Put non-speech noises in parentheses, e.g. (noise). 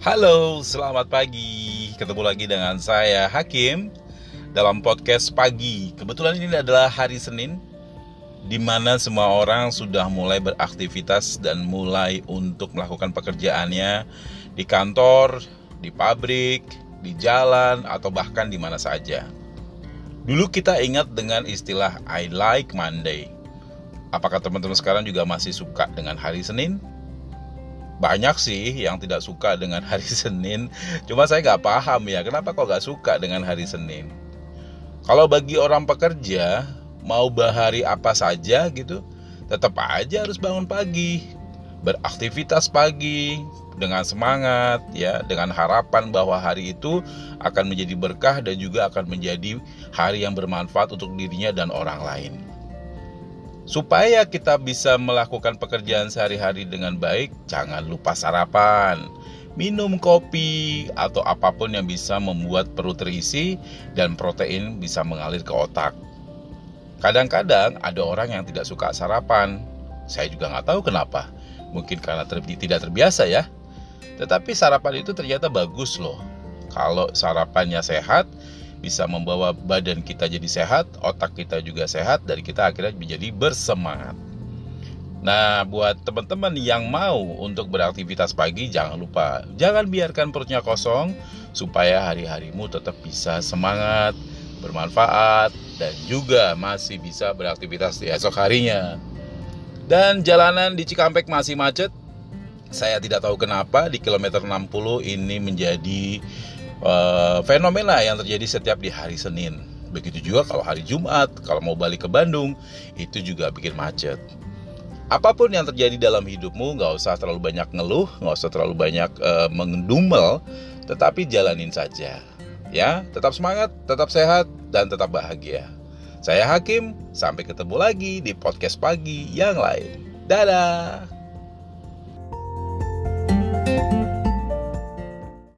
Halo, selamat pagi. Ketemu lagi dengan saya Hakim dalam podcast pagi. Kebetulan ini adalah hari Senin di mana semua orang sudah mulai beraktivitas dan mulai untuk melakukan pekerjaannya di kantor, di pabrik, di jalan atau bahkan di mana saja. Dulu kita ingat dengan istilah I like Monday. Apakah teman-teman sekarang juga masih suka dengan hari Senin? Banyak sih yang tidak suka dengan hari (laughs) Senin. Cuma saya nggak paham ya kenapa kok nggak suka dengan hari Senin? Kalau bagi orang pekerja mau bahari apa saja gitu tetap aja harus bangun pagi. Beraktivitas pagi dengan semangat ya dengan harapan bahwa hari itu akan menjadi berkah dan juga akan menjadi hari yang bermanfaat untuk dirinya dan orang lain Supaya kita bisa melakukan pekerjaan sehari-hari dengan baik, jangan lupa sarapan, minum kopi, atau apa pun yang bisa membuat perut terisi dan protein bisa mengalir ke otak. Kadang-kadang ada orang yang tidak suka sarapan. Saya juga nggak tahu kenapa. Mungkin karena ter tidak terbiasa ya. Tetapi sarapan itu ternyata bagus loh. Kalau sarapannya sehat, bisa membawa badan kita jadi sehat, otak kita juga sehat, dan kita akhirnya menjadi bersemangat. Nah, buat teman-teman yang mau untuk beraktivitas pagi, jangan lupa, jangan biarkan perutnya kosong, supaya hari-harimu tetap bisa semangat, bermanfaat, dan juga masih bisa beraktivitas di esok harinya. Dan jalanan di Cikampek masih macet, saya tidak tahu kenapa di kilometer 60 ini menjadi uh, fenomena yang terjadi setiap di hari Senin. Begitu juga kalau hari Jumat, kalau mau balik ke Bandung, itu juga bikin macet. Apa pun yang terjadi dalam hidupmu, nggak usah terlalu banyak ngeluh, nggak usah terlalu banyak uh, mengendumel, tetapi jalanin saja. Ya, tetap semangat, tetap sehat, dan tetap bahagia. Saya Hakim, sampai ketemu lagi di podcast pagi yang lain. Dadah!